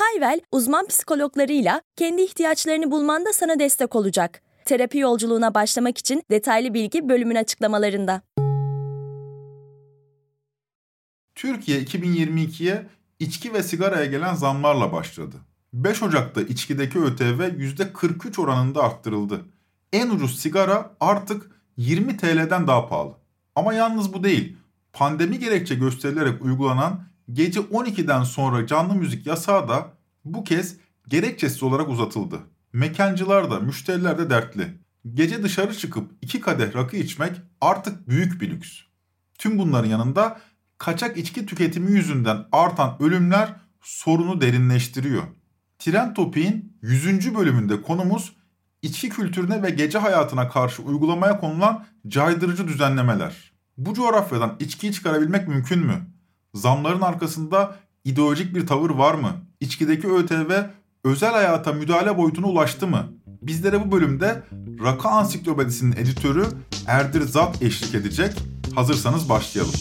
Hayvel, uzman psikologlarıyla kendi ihtiyaçlarını bulmanda sana destek olacak. Terapi yolculuğuna başlamak için detaylı bilgi bölümün açıklamalarında. Türkiye 2022'ye içki ve sigaraya gelen zamlarla başladı. 5 Ocak'ta içkideki ÖTV %43 oranında arttırıldı. En ucuz sigara artık 20 TL'den daha pahalı. Ama yalnız bu değil. Pandemi gerekçe gösterilerek uygulanan gece 12'den sonra canlı müzik yasağı da bu kez gerekçesiz olarak uzatıldı. Mekancılar da müşteriler de dertli. Gece dışarı çıkıp iki kadeh rakı içmek artık büyük bir lüks. Tüm bunların yanında kaçak içki tüketimi yüzünden artan ölümler sorunu derinleştiriyor. Tren Topi'nin 100. bölümünde konumuz içki kültürüne ve gece hayatına karşı uygulamaya konulan caydırıcı düzenlemeler. Bu coğrafyadan içkiyi çıkarabilmek mümkün mü? Zamların arkasında ideolojik bir tavır var mı? İçkideki ÖTV özel hayata müdahale boyutuna ulaştı mı? Bizlere bu bölümde Rakı Ansiklopedisi'nin editörü Erdir Zat eşlik edecek. Hazırsanız başlayalım.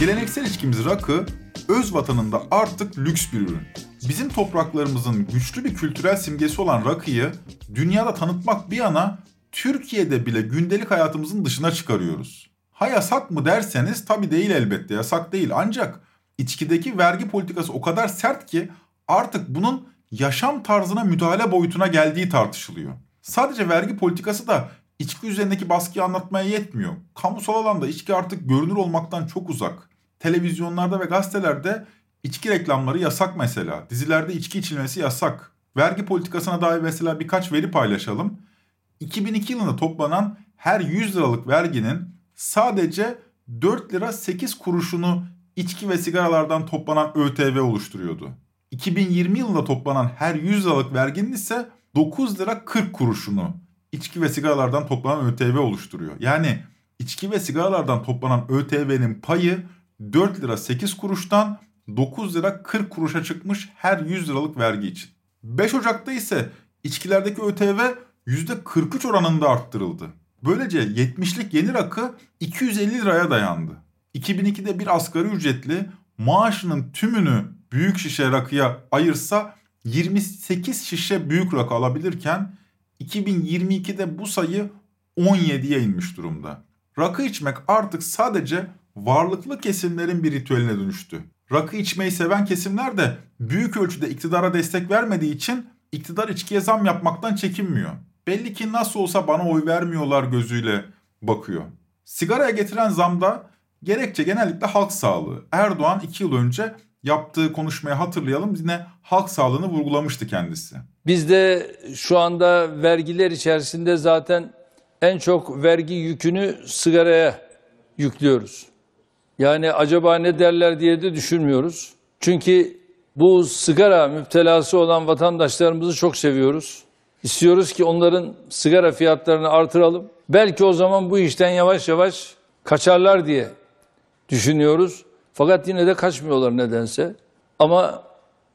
Geleneksel içkimiz rakı, öz vatanında artık lüks bir ürün. Bizim topraklarımızın güçlü bir kültürel simgesi olan rakıyı dünyada tanıtmak bir yana Türkiye'de bile gündelik hayatımızın dışına çıkarıyoruz. Ha yasak mı derseniz tabi değil elbette yasak değil ancak içkideki vergi politikası o kadar sert ki artık bunun yaşam tarzına müdahale boyutuna geldiği tartışılıyor. Sadece vergi politikası da içki üzerindeki baskıyı anlatmaya yetmiyor. Kamusal alanda içki artık görünür olmaktan çok uzak. Televizyonlarda ve gazetelerde içki reklamları yasak mesela. Dizilerde içki içilmesi yasak. Vergi politikasına dair mesela birkaç veri paylaşalım. 2002 yılında toplanan her 100 liralık verginin sadece 4 lira 8 kuruşunu içki ve sigaralardan toplanan ÖTV oluşturuyordu. 2020 yılında toplanan her 100 liralık verginin ise 9 lira 40 kuruşunu içki ve sigaralardan toplanan ÖTV oluşturuyor. Yani içki ve sigaralardan toplanan ÖTV'nin payı 4 lira 8 kuruştan 9 lira 40 kuruşa çıkmış her 100 liralık vergi için. 5 Ocak'ta ise içkilerdeki ÖTV %43 oranında arttırıldı. Böylece 70'lik yeni rakı 250 liraya dayandı. 2002'de bir asgari ücretli maaşının tümünü büyük şişe rakıya ayırsa 28 şişe büyük rakı alabilirken 2022'de bu sayı 17'ye inmiş durumda. Rakı içmek artık sadece varlıklı kesimlerin bir ritüeline dönüştü. Rakı içmeyi seven kesimler de büyük ölçüde iktidara destek vermediği için iktidar içkiye zam yapmaktan çekinmiyor. Belli ki nasıl olsa bana oy vermiyorlar gözüyle bakıyor. Sigaraya getiren zamda gerekçe genellikle halk sağlığı. Erdoğan 2 yıl önce yaptığı konuşmayı hatırlayalım. Yine halk sağlığını vurgulamıştı kendisi. Biz de şu anda vergiler içerisinde zaten en çok vergi yükünü sigaraya yüklüyoruz. Yani acaba ne derler diye de düşünmüyoruz. Çünkü bu sigara müptelası olan vatandaşlarımızı çok seviyoruz. İstiyoruz ki onların sigara fiyatlarını artıralım. Belki o zaman bu işten yavaş yavaş kaçarlar diye düşünüyoruz. Fakat yine de kaçmıyorlar nedense. Ama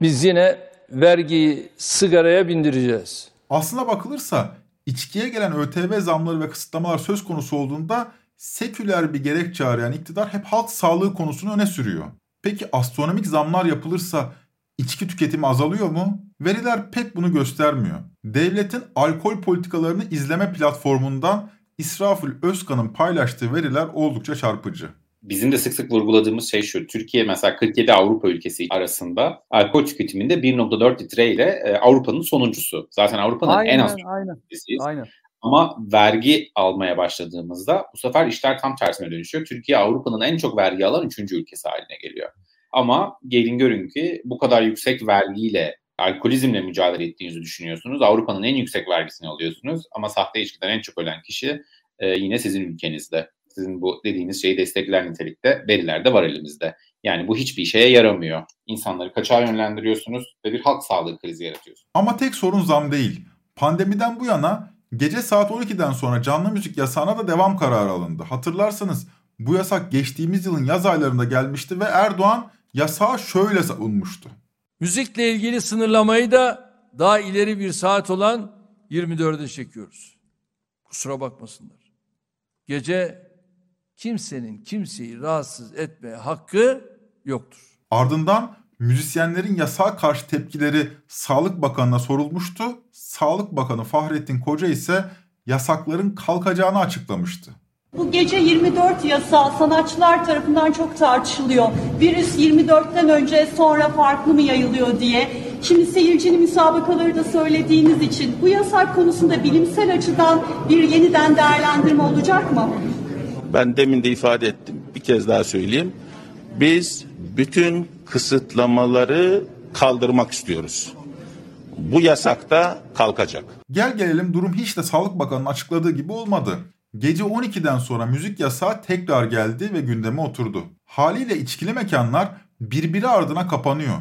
biz yine vergiyi sigaraya bindireceğiz. Aslına bakılırsa içkiye gelen ÖTV zamları ve kısıtlamalar söz konusu olduğunda seküler bir gerekçe arayan iktidar hep halk sağlığı konusunu öne sürüyor. Peki astronomik zamlar yapılırsa içki tüketimi azalıyor mu? Veriler pek bunu göstermiyor. Devletin alkol politikalarını izleme platformundan İsrafil Özkan'ın paylaştığı veriler oldukça çarpıcı bizim de sık sık vurguladığımız şey şu. Türkiye mesela 47 Avrupa ülkesi arasında alkol tüketiminde 1.4 litre ile e, Avrupa'nın sonuncusu. Zaten Avrupa'nın en az aynen, ülkesiyiz. Aynen. Ama vergi almaya başladığımızda bu sefer işler tam tersine dönüşüyor. Türkiye Avrupa'nın en çok vergi alan üçüncü ülkesi haline geliyor. Ama gelin görün ki bu kadar yüksek vergiyle alkolizmle mücadele ettiğinizi düşünüyorsunuz. Avrupa'nın en yüksek vergisini alıyorsunuz ama sahte içkiden en çok ölen kişi e, yine sizin ülkenizde sizin bu dediğiniz şeyi destekler nitelikte veriler de var elimizde. Yani bu hiçbir şeye yaramıyor. İnsanları kaçağa yönlendiriyorsunuz ve bir halk sağlığı krizi yaratıyorsunuz. Ama tek sorun zam değil. Pandemiden bu yana gece saat 12'den sonra canlı müzik yasağına da devam kararı alındı. Hatırlarsanız bu yasak geçtiğimiz yılın yaz aylarında gelmişti ve Erdoğan yasağı şöyle savunmuştu. Müzikle ilgili sınırlamayı da daha ileri bir saat olan 24'e çekiyoruz. Kusura bakmasınlar. Gece kimsenin kimseyi rahatsız etme hakkı yoktur. Ardından müzisyenlerin yasağa karşı tepkileri Sağlık Bakanı'na sorulmuştu. Sağlık Bakanı Fahrettin Koca ise yasakların kalkacağını açıklamıştı. Bu gece 24 yasağı sanatçılar tarafından çok tartışılıyor. Virüs 24'ten önce sonra farklı mı yayılıyor diye. Şimdi seyircinin müsabakaları da söylediğiniz için bu yasak konusunda bilimsel açıdan bir yeniden değerlendirme olacak mı? Ben demin de ifade ettim. Bir kez daha söyleyeyim. Biz bütün kısıtlamaları kaldırmak istiyoruz. Bu yasak da kalkacak. Gel gelelim durum hiç de Sağlık Bakanı'nın açıkladığı gibi olmadı. Gece 12'den sonra müzik yasağı tekrar geldi ve gündeme oturdu. Haliyle içkili mekanlar birbiri ardına kapanıyor.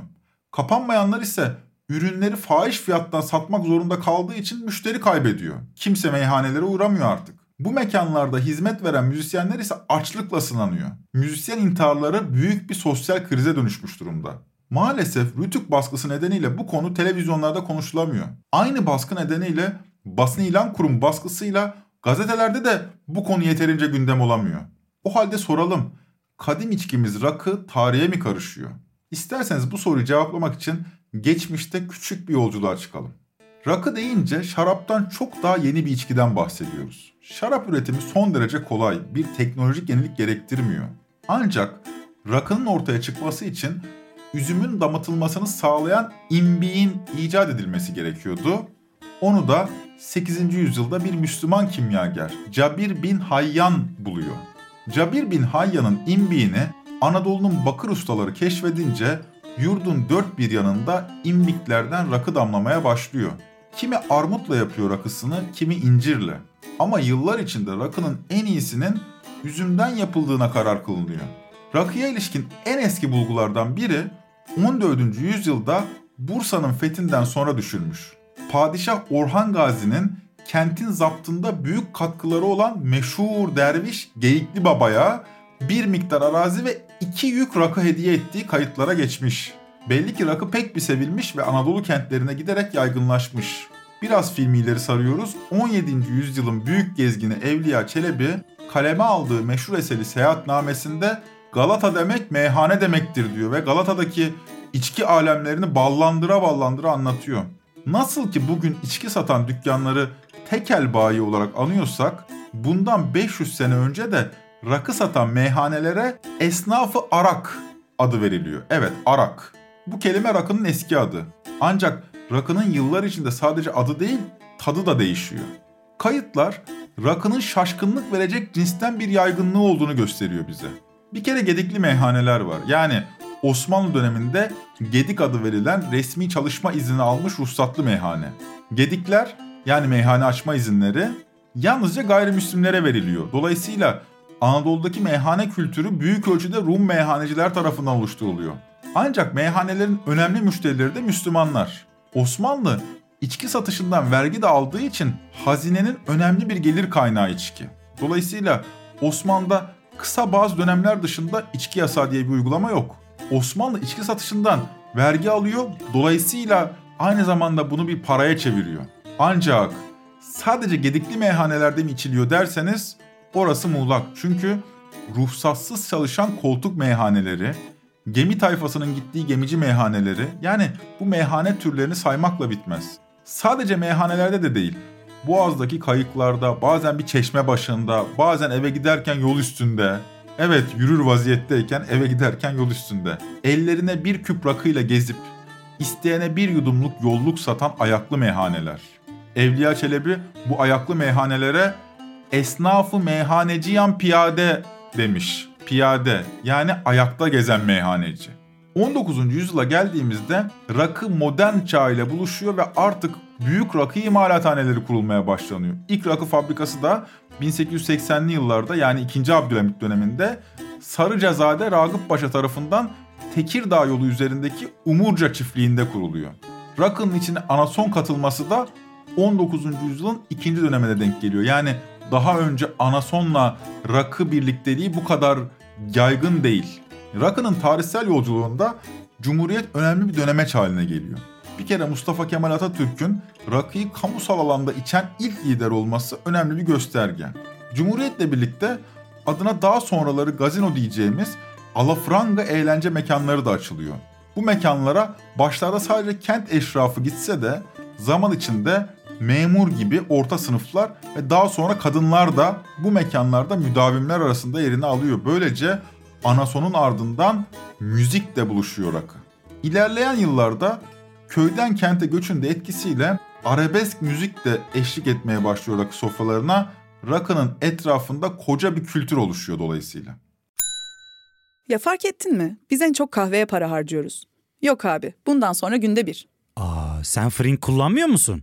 Kapanmayanlar ise ürünleri fahiş fiyattan satmak zorunda kaldığı için müşteri kaybediyor. Kimse meyhanelere uğramıyor artık. Bu mekanlarda hizmet veren müzisyenler ise açlıkla sınanıyor. Müzisyen intiharları büyük bir sosyal krize dönüşmüş durumda. Maalesef Rütük baskısı nedeniyle bu konu televizyonlarda konuşulamıyor. Aynı baskı nedeniyle basın ilan kurum baskısıyla gazetelerde de bu konu yeterince gündem olamıyor. O halde soralım. Kadim içkimiz rakı tarihe mi karışıyor? İsterseniz bu soruyu cevaplamak için geçmişte küçük bir yolculuğa çıkalım. Rakı deyince şaraptan çok daha yeni bir içkiden bahsediyoruz. Şarap üretimi son derece kolay, bir teknolojik yenilik gerektirmiyor. Ancak rakının ortaya çıkması için üzümün damıtılmasını sağlayan imbiğin icat edilmesi gerekiyordu. Onu da 8. yüzyılda bir Müslüman kimyager Cabir bin Hayyan buluyor. Cabir bin Hayyan'ın imbiğini Anadolu'nun bakır ustaları keşfedince yurdun dört bir yanında imbiklerden rakı damlamaya başlıyor. Kimi armutla yapıyor rakısını, kimi incirle. Ama yıllar içinde rakının en iyisinin üzümden yapıldığına karar kılınıyor. Rakıya ilişkin en eski bulgulardan biri 14. yüzyılda Bursa'nın fethinden sonra düşülmüş. Padişah Orhan Gazi'nin kentin zaptında büyük katkıları olan meşhur derviş Geyikli Baba'ya bir miktar arazi ve iki yük rakı hediye ettiği kayıtlara geçmiş. Belli ki rakı pek bir sevilmiş ve Anadolu kentlerine giderek yaygınlaşmış. Biraz filmileri sarıyoruz. 17. yüzyılın büyük gezgini Evliya Çelebi kaleme aldığı meşhur eseri Seyahatnamesinde Galata demek meyhane demektir diyor ve Galata'daki içki alemlerini ballandıra ballandıra anlatıyor. Nasıl ki bugün içki satan dükkanları tekel bayi olarak anıyorsak bundan 500 sene önce de rakı satan meyhanelere esnafı arak adı veriliyor. Evet arak. Bu kelime rakının eski adı. Ancak rakının yıllar içinde sadece adı değil tadı da değişiyor. Kayıtlar rakının şaşkınlık verecek cinsten bir yaygınlığı olduğunu gösteriyor bize. Bir kere gedikli meyhaneler var. Yani Osmanlı döneminde Gedik adı verilen resmi çalışma izni almış ruhsatlı meyhane. Gedikler yani meyhane açma izinleri yalnızca gayrimüslimlere veriliyor. Dolayısıyla Anadolu'daki meyhane kültürü büyük ölçüde Rum meyhaneciler tarafından oluşturuluyor. Ancak meyhanelerin önemli müşterileri de Müslümanlar. Osmanlı içki satışından vergi de aldığı için hazinenin önemli bir gelir kaynağı içki. Dolayısıyla Osmanlı'da kısa bazı dönemler dışında içki yasağı diye bir uygulama yok. Osmanlı içki satışından vergi alıyor. Dolayısıyla aynı zamanda bunu bir paraya çeviriyor. Ancak sadece gedikli meyhanelerde mi içiliyor derseniz orası muğlak. Çünkü ruhsatsız çalışan koltuk meyhaneleri, gemi tayfasının gittiği gemici meyhaneleri yani bu meyhane türlerini saymakla bitmez. Sadece meyhanelerde de değil. Boğaz'daki kayıklarda, bazen bir çeşme başında, bazen eve giderken yol üstünde, Evet yürür vaziyetteyken eve giderken yol üstünde. Ellerine bir küp rakıyla gezip isteyene bir yudumluk yolluk satan ayaklı meyhaneler. Evliya Çelebi bu ayaklı meyhanelere esnafı meyhaneciyan piyade demiş. Piyade yani ayakta gezen meyhaneci. 19. yüzyıla geldiğimizde rakı modern çağ ile buluşuyor ve artık büyük rakı imalathaneleri kurulmaya başlanıyor. İlk rakı fabrikası da 1880'li yıllarda yani 2. Abdülhamit döneminde Sarıcazade Ragıp Paşa tarafından Tekirdağ yolu üzerindeki Umurca çiftliğinde kuruluyor. Rakının içine anason katılması da 19. yüzyılın ikinci dönemine denk geliyor. Yani daha önce anasonla rakı birlikteliği bu kadar yaygın değil. Rakının tarihsel yolculuğunda Cumhuriyet önemli bir dönemeç haline geliyor. Bir kere Mustafa Kemal Atatürk'ün rakıyı kamusal alanda içen ilk lider olması önemli bir gösterge. Cumhuriyetle birlikte adına daha sonraları gazino diyeceğimiz alafranga eğlence mekanları da açılıyor. Bu mekanlara başlarda sadece kent eşrafı gitse de zaman içinde memur gibi orta sınıflar ve daha sonra kadınlar da bu mekanlarda müdavimler arasında yerini alıyor. Böylece anasonun ardından müzik de buluşuyor rakı. İlerleyen yıllarda köyden kente göçün de etkisiyle arabesk müzik de eşlik etmeye başlıyor rakı sofralarına. Rakının etrafında koca bir kültür oluşuyor dolayısıyla. Ya fark ettin mi? Biz en çok kahveye para harcıyoruz. Yok abi, bundan sonra günde bir. Aa, sen Frink kullanmıyor musun?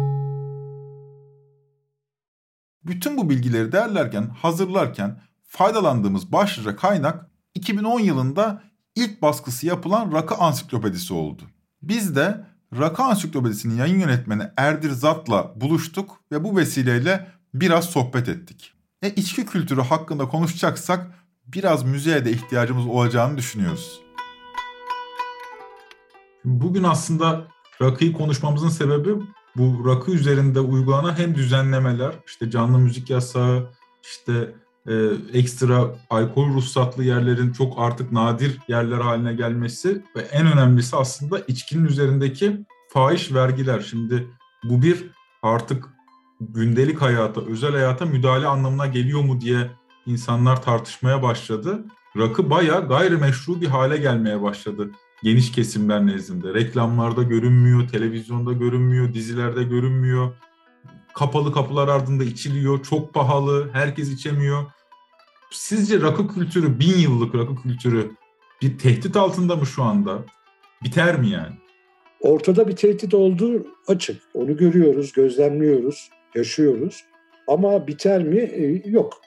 Bütün bu bilgileri derlerken, hazırlarken faydalandığımız başlıca kaynak 2010 yılında ilk baskısı yapılan Rakı Ansiklopedisi oldu. Biz de Rakı Ansiklopedisi'nin yayın yönetmeni Erdir Zat'la buluştuk ve bu vesileyle biraz sohbet ettik. E içki kültürü hakkında konuşacaksak biraz müziğe de ihtiyacımız olacağını düşünüyoruz. Bugün aslında rakıyı konuşmamızın sebebi bu rakı üzerinde uygulanan hem düzenlemeler, işte canlı müzik yasağı, işte e, ekstra alkol ruhsatlı yerlerin çok artık nadir yerler haline gelmesi ve en önemlisi aslında içkinin üzerindeki fahiş vergiler. Şimdi bu bir artık gündelik hayata, özel hayata müdahale anlamına geliyor mu diye insanlar tartışmaya başladı. Rakı baya gayrimeşru bir hale gelmeye başladı geniş kesimler nezdinde. Reklamlarda görünmüyor, televizyonda görünmüyor, dizilerde görünmüyor. Kapalı kapılar ardında içiliyor, çok pahalı, herkes içemiyor. Sizce rakı kültürü, bin yıllık rakı kültürü bir tehdit altında mı şu anda? Biter mi yani? Ortada bir tehdit olduğu açık. Onu görüyoruz, gözlemliyoruz, yaşıyoruz. Ama biter mi? Ee, yok.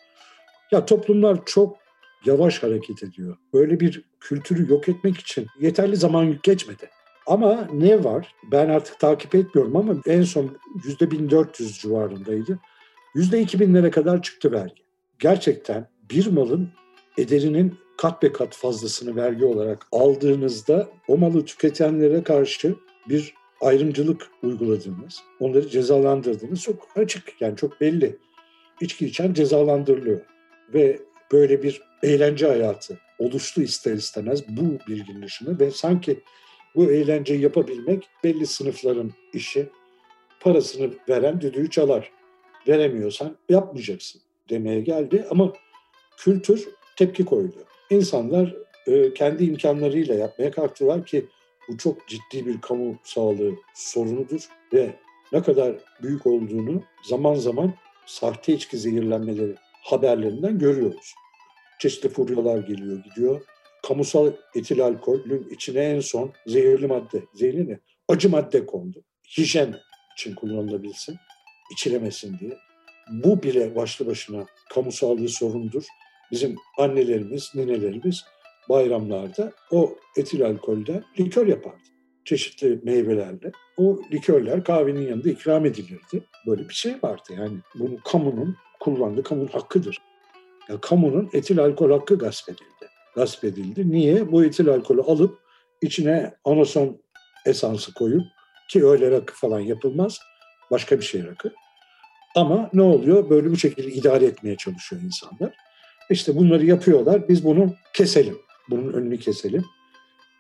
Ya toplumlar çok yavaş hareket ediyor. Böyle bir kültürü yok etmek için yeterli zaman geçmedi. Ama ne var? Ben artık takip etmiyorum ama en son %1400 civarındaydı. %2000'lere kadar çıktı vergi. Gerçekten bir malın ederinin kat be kat fazlasını vergi olarak aldığınızda o malı tüketenlere karşı bir ayrımcılık uyguladığınız, onları cezalandırdığınız çok açık yani çok belli. İçki içen cezalandırılıyor ve böyle bir eğlence hayatı oluştu ister istemez bu bilginin dışında ve sanki bu eğlenceyi yapabilmek belli sınıfların işi. Parasını veren düdüğü çalar. Veremiyorsan yapmayacaksın demeye geldi ama kültür tepki koydu. İnsanlar e, kendi imkanlarıyla yapmaya kalktılar ki bu çok ciddi bir kamu sağlığı sorunudur ve ne kadar büyük olduğunu zaman zaman sahte içki zehirlenmeleri haberlerinden görüyoruz. Çeşitli furyalar geliyor gidiyor. Kamusal etil alkolün içine en son zehirli madde, zehirli ne? Acı madde kondu. Hijyen için kullanılabilsin, içilemesin diye. Bu bile başlı başına kamu sağlığı sorundur. Bizim annelerimiz, ninelerimiz bayramlarda o etil alkolden likör yapardı. Çeşitli meyvelerle. O likörler kahvenin yanında ikram edilirdi. Böyle bir şey vardı yani. Bunu kamunun kullandığı, kamunun hakkıdır. Ya kamunun etil alkol hakkı gasp edildi. Gasp edildi. Niye? Bu etil alkolü alıp içine anason esansı koyup ki öyle rakı falan yapılmaz. Başka bir şey rakı. Ama ne oluyor? Böyle bu şekilde idare etmeye çalışıyor insanlar. İşte bunları yapıyorlar. Biz bunu keselim. Bunun önünü keselim.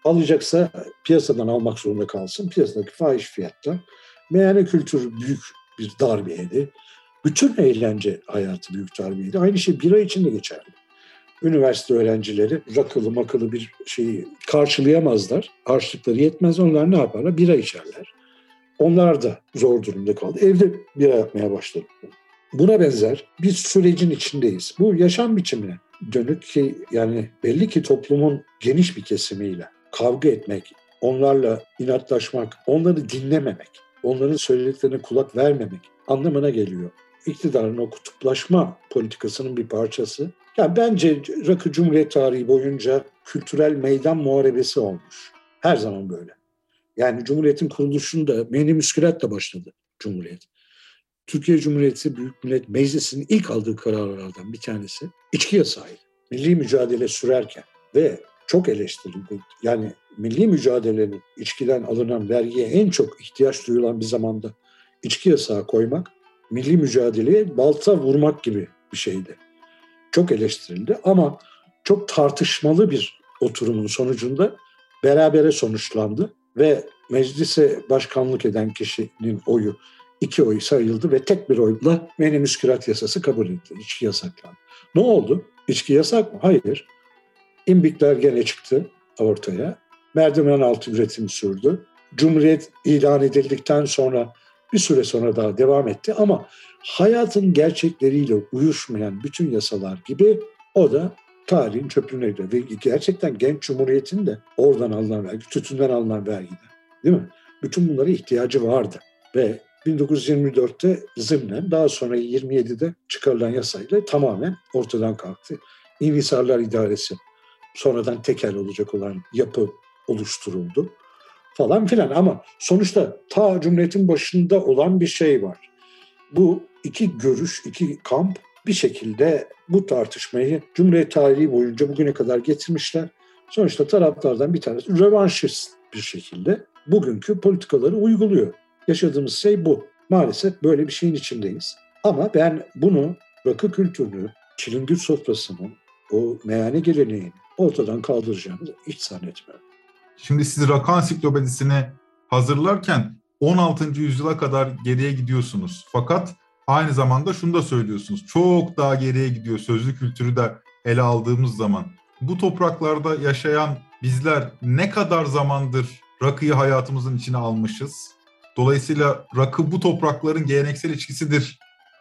Alacaksa piyasadan almak zorunda kalsın. Piyasadaki fahiş fiyattan. Meyhane kültürü büyük bir darbeydi. Bütün eğlence hayatı büyük darbeydi. Aynı şey bira için de geçerli. Üniversite öğrencileri rakılı makılı bir şeyi karşılayamazlar. Harçlıkları yetmez. Onlar ne yaparlar? Bira içerler. Onlar da zor durumda kaldı. Evde bira yapmaya başladı. Buna benzer bir sürecin içindeyiz. Bu yaşam biçimine dönük ki yani belli ki toplumun geniş bir kesimiyle kavga etmek, onlarla inatlaşmak, onları dinlememek, onların söylediklerine kulak vermemek anlamına geliyor. İktidarın o kutuplaşma politikasının bir parçası. Yani bence Rakı Cumhuriyet tarihi boyunca kültürel meydan muharebesi olmuş. Her zaman böyle. Yani Cumhuriyet'in kuruluşunda meni müskülatla başladı Cumhuriyet. Türkiye Cumhuriyeti Büyük Millet Meclisi'nin ilk aldığı kararlardan bir tanesi içki yasağıydı. Milli mücadele sürerken ve çok eleştirildi. Yani milli mücadelenin içkiden alınan vergiye en çok ihtiyaç duyulan bir zamanda içki yasağı koymak milli mücadeleye balta vurmak gibi bir şeydi. Çok eleştirildi ama çok tartışmalı bir oturumun sonucunda berabere sonuçlandı ve meclise başkanlık eden kişinin oyu iki oy sayıldı ve tek bir oyla menümüskürat yasası kabul edildi. İçki yasaklandı. Ne oldu? İçki yasak mı? Hayır. İmbikler gene çıktı ortaya. Merdiven altı üretim sürdü. Cumhuriyet ilan edildikten sonra bir süre sonra daha devam etti ama hayatın gerçekleriyle uyuşmayan bütün yasalar gibi o da tarihin çöplüğüne gidiyor. Ve gerçekten genç cumhuriyetin de oradan alınan vergi, tütünden alınan vergiden. Değil mi? Bütün bunlara ihtiyacı vardı. Ve 1924'te zımnen daha sonra 27'de çıkarılan yasayla tamamen ortadan kalktı. İnhisarlar İdaresi sonradan tekel olacak olan yapı oluşturuldu falan filan ama sonuçta ta Cumhuriyet'in başında olan bir şey var. Bu iki görüş, iki kamp bir şekilde bu tartışmayı Cumhuriyet tarihi boyunca bugüne kadar getirmişler. Sonuçta taraflardan bir tanesi rövanşist bir şekilde bugünkü politikaları uyguluyor. Yaşadığımız şey bu. Maalesef böyle bir şeyin içindeyiz. Ama ben bunu rakı kültürünü, çilingir sofrasının, o meyhane geleneğini ortadan kaldıracağını hiç zannetmiyorum. Şimdi siz rakı ansiklopedisini hazırlarken 16. yüzyıla kadar geriye gidiyorsunuz. Fakat aynı zamanda şunu da söylüyorsunuz. Çok daha geriye gidiyor sözlü kültürü de ele aldığımız zaman. Bu topraklarda yaşayan bizler ne kadar zamandır rakıyı hayatımızın içine almışız? Dolayısıyla rakı bu toprakların geleneksel içkisidir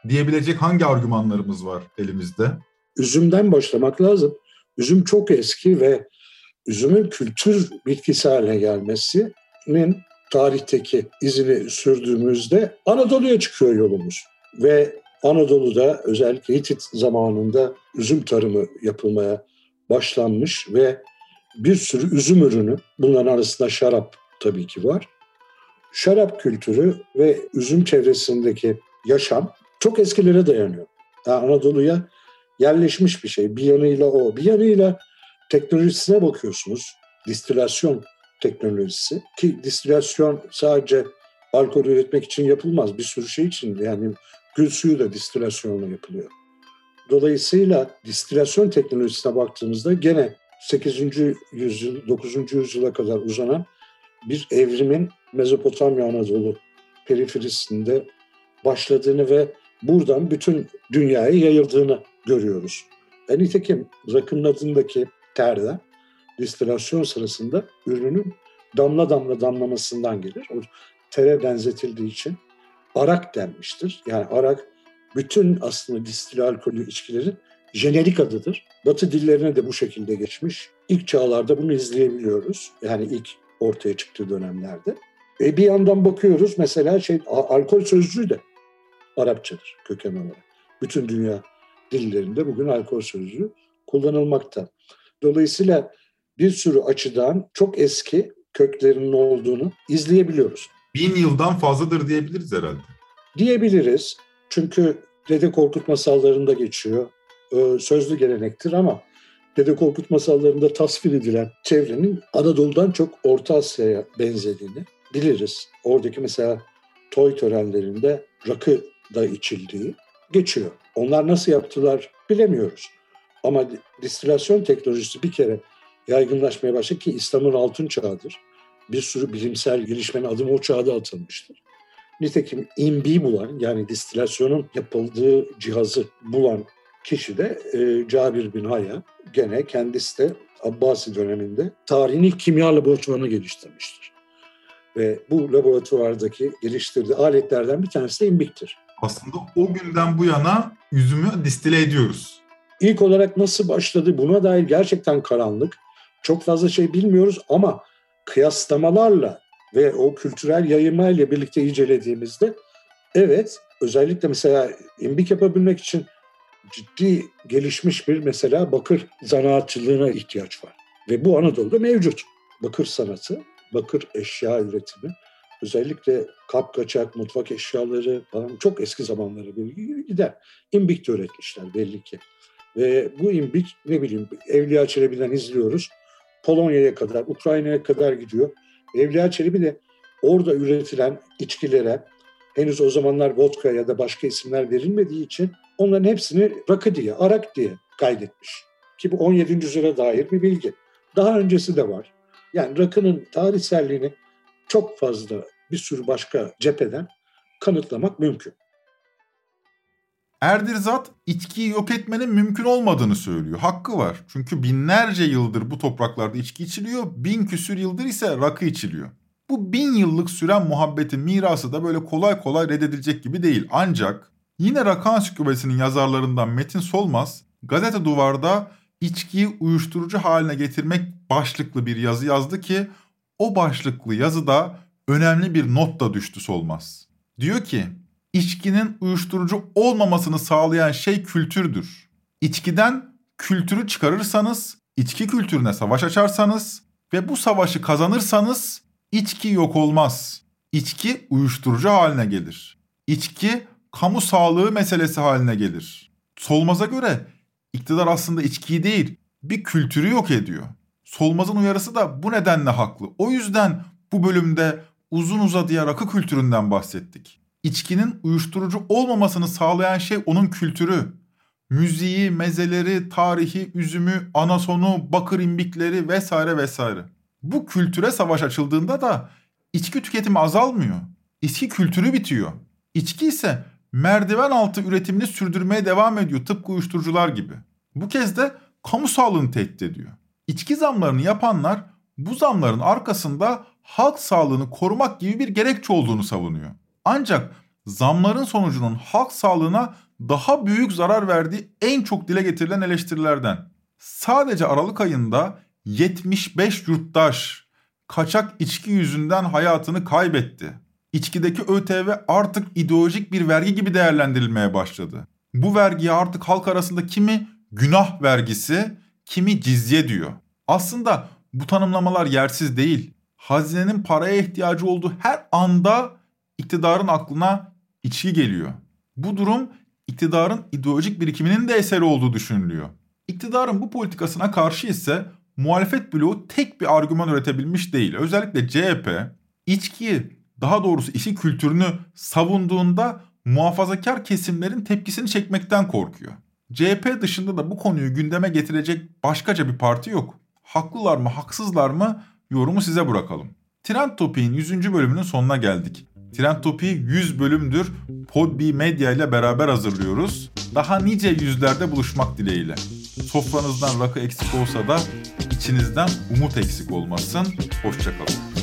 diyebilecek hangi argümanlarımız var elimizde? Üzümden başlamak lazım. Üzüm çok eski ve üzümün kültür bitkisi haline gelmesinin tarihteki izini sürdüğümüzde Anadolu'ya çıkıyor yolumuz. Ve Anadolu'da özellikle Hitit zamanında üzüm tarımı yapılmaya başlanmış ve bir sürü üzüm ürünü, bunların arasında şarap tabii ki var. Şarap kültürü ve üzüm çevresindeki yaşam çok eskilere dayanıyor. Yani Anadolu'ya yerleşmiş bir şey. Bir yanıyla o, bir yanıyla teknolojisine bakıyorsunuz. Distilasyon teknolojisi ki distilasyon sadece alkol üretmek için yapılmaz. Bir sürü şey için yani gül suyu da distilasyonla yapılıyor. Dolayısıyla distilasyon teknolojisine baktığımızda gene 8. yüzyıl, 9. yüzyıla kadar uzanan bir evrimin Mezopotamya Anadolu periferisinde başladığını ve buradan bütün dünyaya yayıldığını görüyoruz. E nitekim rakının adındaki terde distilasyon sırasında ürünün damla damla damlamasından gelir. O tere benzetildiği için arak denmiştir. Yani arak bütün aslında distil alkolü içkilerin jenerik adıdır. Batı dillerine de bu şekilde geçmiş. İlk çağlarda bunu izleyebiliyoruz. Yani ilk ortaya çıktığı dönemlerde. E bir yandan bakıyoruz mesela şey alkol sözcüğü de Arapçadır köken olarak. Bütün dünya dillerinde bugün alkol sözcüğü kullanılmakta. Dolayısıyla bir sürü açıdan çok eski köklerinin olduğunu izleyebiliyoruz. Bin yıldan fazladır diyebiliriz herhalde. Diyebiliriz. Çünkü Dede Korkut masallarında geçiyor. Sözlü gelenektir ama Dede Korkut masallarında tasvir edilen çevrenin Anadolu'dan çok Orta Asya'ya benzediğini biliriz. Oradaki mesela toy törenlerinde rakı da içildiği geçiyor. Onlar nasıl yaptılar bilemiyoruz. Ama distilasyon teknolojisi bir kere yaygınlaşmaya başladı ki İslam'ın altın çağıdır. Bir sürü bilimsel gelişmenin adımı o çağda atılmıştır. Nitekim imbi bulan yani distilasyonun yapıldığı cihazı bulan kişi de e, Cabir bin Haya. Gene kendisi de Abbasi döneminde tarihin ilk kimya laboratuvarını geliştirmiştir. Ve bu laboratuvardaki geliştirdiği aletlerden bir tanesi de imbiktir. Aslında o günden bu yana üzümü distile ediyoruz. İlk olarak nasıl başladı buna dair gerçekten karanlık. Çok fazla şey bilmiyoruz ama kıyaslamalarla ve o kültürel yayılmayla birlikte incelediğimizde evet özellikle mesela imbik yapabilmek için ciddi gelişmiş bir mesela bakır zanaatçılığına ihtiyaç var. Ve bu Anadolu'da mevcut. Bakır sanatı, bakır eşya üretimi, özellikle kap kaçak, mutfak eşyaları falan çok eski zamanlara gider. İmbik de üretmişler belli ki. Ve bu imbik ne bileyim Evliya Çelebi'den izliyoruz. Polonya'ya kadar, Ukrayna'ya kadar gidiyor. Evliya Çelebi de orada üretilen içkilere henüz o zamanlar vodka ya da başka isimler verilmediği için onların hepsini rakı diye, arak diye kaydetmiş. Ki bu 17. yüzyıla dair bir bilgi. Daha öncesi de var. Yani rakının tarihselliğini çok fazla bir sürü başka cepheden kanıtlamak mümkün. Erdirzat içkiyi yok etmenin mümkün olmadığını söylüyor. Hakkı var. Çünkü binlerce yıldır bu topraklarda içki içiliyor. Bin küsür yıldır ise rakı içiliyor. Bu bin yıllık süren muhabbetin mirası da böyle kolay kolay reddedilecek gibi değil. Ancak yine Rakı Ansiklopedisi'nin yazarlarından Metin Solmaz gazete duvarda içkiyi uyuşturucu haline getirmek başlıklı bir yazı yazdı ki o başlıklı yazıda önemli bir not da düştü Solmaz. Diyor ki içkinin uyuşturucu olmamasını sağlayan şey kültürdür. İçkiden kültürü çıkarırsanız, içki kültürüne savaş açarsanız ve bu savaşı kazanırsanız içki yok olmaz. İçki uyuşturucu haline gelir. İçki kamu sağlığı meselesi haline gelir. Solmaz'a göre iktidar aslında içkiyi değil, bir kültürü yok ediyor. Solmaz'ın uyarısı da bu nedenle haklı. O yüzden bu bölümde uzun uzadıya rakı kültüründen bahsettik. İçkinin uyuşturucu olmamasını sağlayan şey onun kültürü. Müziği, mezeleri, tarihi, üzümü, anasonu, bakır imbikleri vesaire vesaire. Bu kültüre savaş açıldığında da içki tüketimi azalmıyor. İçki kültürü bitiyor. İçki ise merdiven altı üretimini sürdürmeye devam ediyor tıpkı uyuşturucular gibi. Bu kez de kamu sağlığını tehdit ediyor. İçki zamlarını yapanlar bu zamların arkasında halk sağlığını korumak gibi bir gerekçe olduğunu savunuyor. Ancak zamların sonucunun halk sağlığına daha büyük zarar verdiği en çok dile getirilen eleştirilerden. Sadece Aralık ayında 75 yurttaş kaçak içki yüzünden hayatını kaybetti. İçkideki ÖTV artık ideolojik bir vergi gibi değerlendirilmeye başladı. Bu vergiye artık halk arasında kimi günah vergisi, kimi cizye diyor. Aslında bu tanımlamalar yersiz değil. Hazinenin paraya ihtiyacı olduğu her anda iktidarın aklına içki geliyor. Bu durum iktidarın ideolojik birikiminin de eseri olduğu düşünülüyor. İktidarın bu politikasına karşı ise muhalefet bloğu tek bir argüman üretebilmiş değil. Özellikle CHP içkiyi daha doğrusu içki kültürünü savunduğunda muhafazakar kesimlerin tepkisini çekmekten korkuyor. CHP dışında da bu konuyu gündeme getirecek başkaca bir parti yok. Haklılar mı haksızlar mı yorumu size bırakalım. Trend Topi'nin 100. bölümünün sonuna geldik. Trend Topi 100 bölümdür Podbi Medya ile beraber hazırlıyoruz. Daha nice yüzlerde buluşmak dileğiyle. Sofranızdan rakı eksik olsa da içinizden umut eksik olmasın. Hoşçakalın.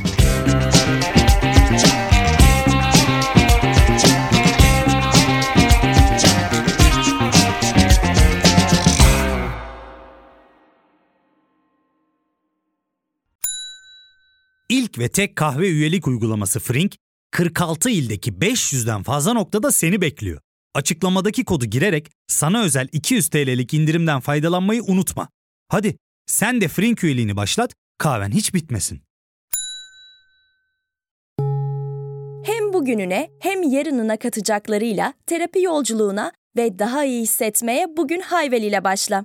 İlk ve tek kahve üyelik uygulaması Frink, 46 ildeki 500'den fazla noktada seni bekliyor. Açıklamadaki kodu girerek sana özel 200 TL'lik indirimden faydalanmayı unutma. Hadi sen de Frink üyeliğini başlat, kahven hiç bitmesin. Hem bugününe hem yarınına katacaklarıyla terapi yolculuğuna ve daha iyi hissetmeye bugün Hayvel ile başla.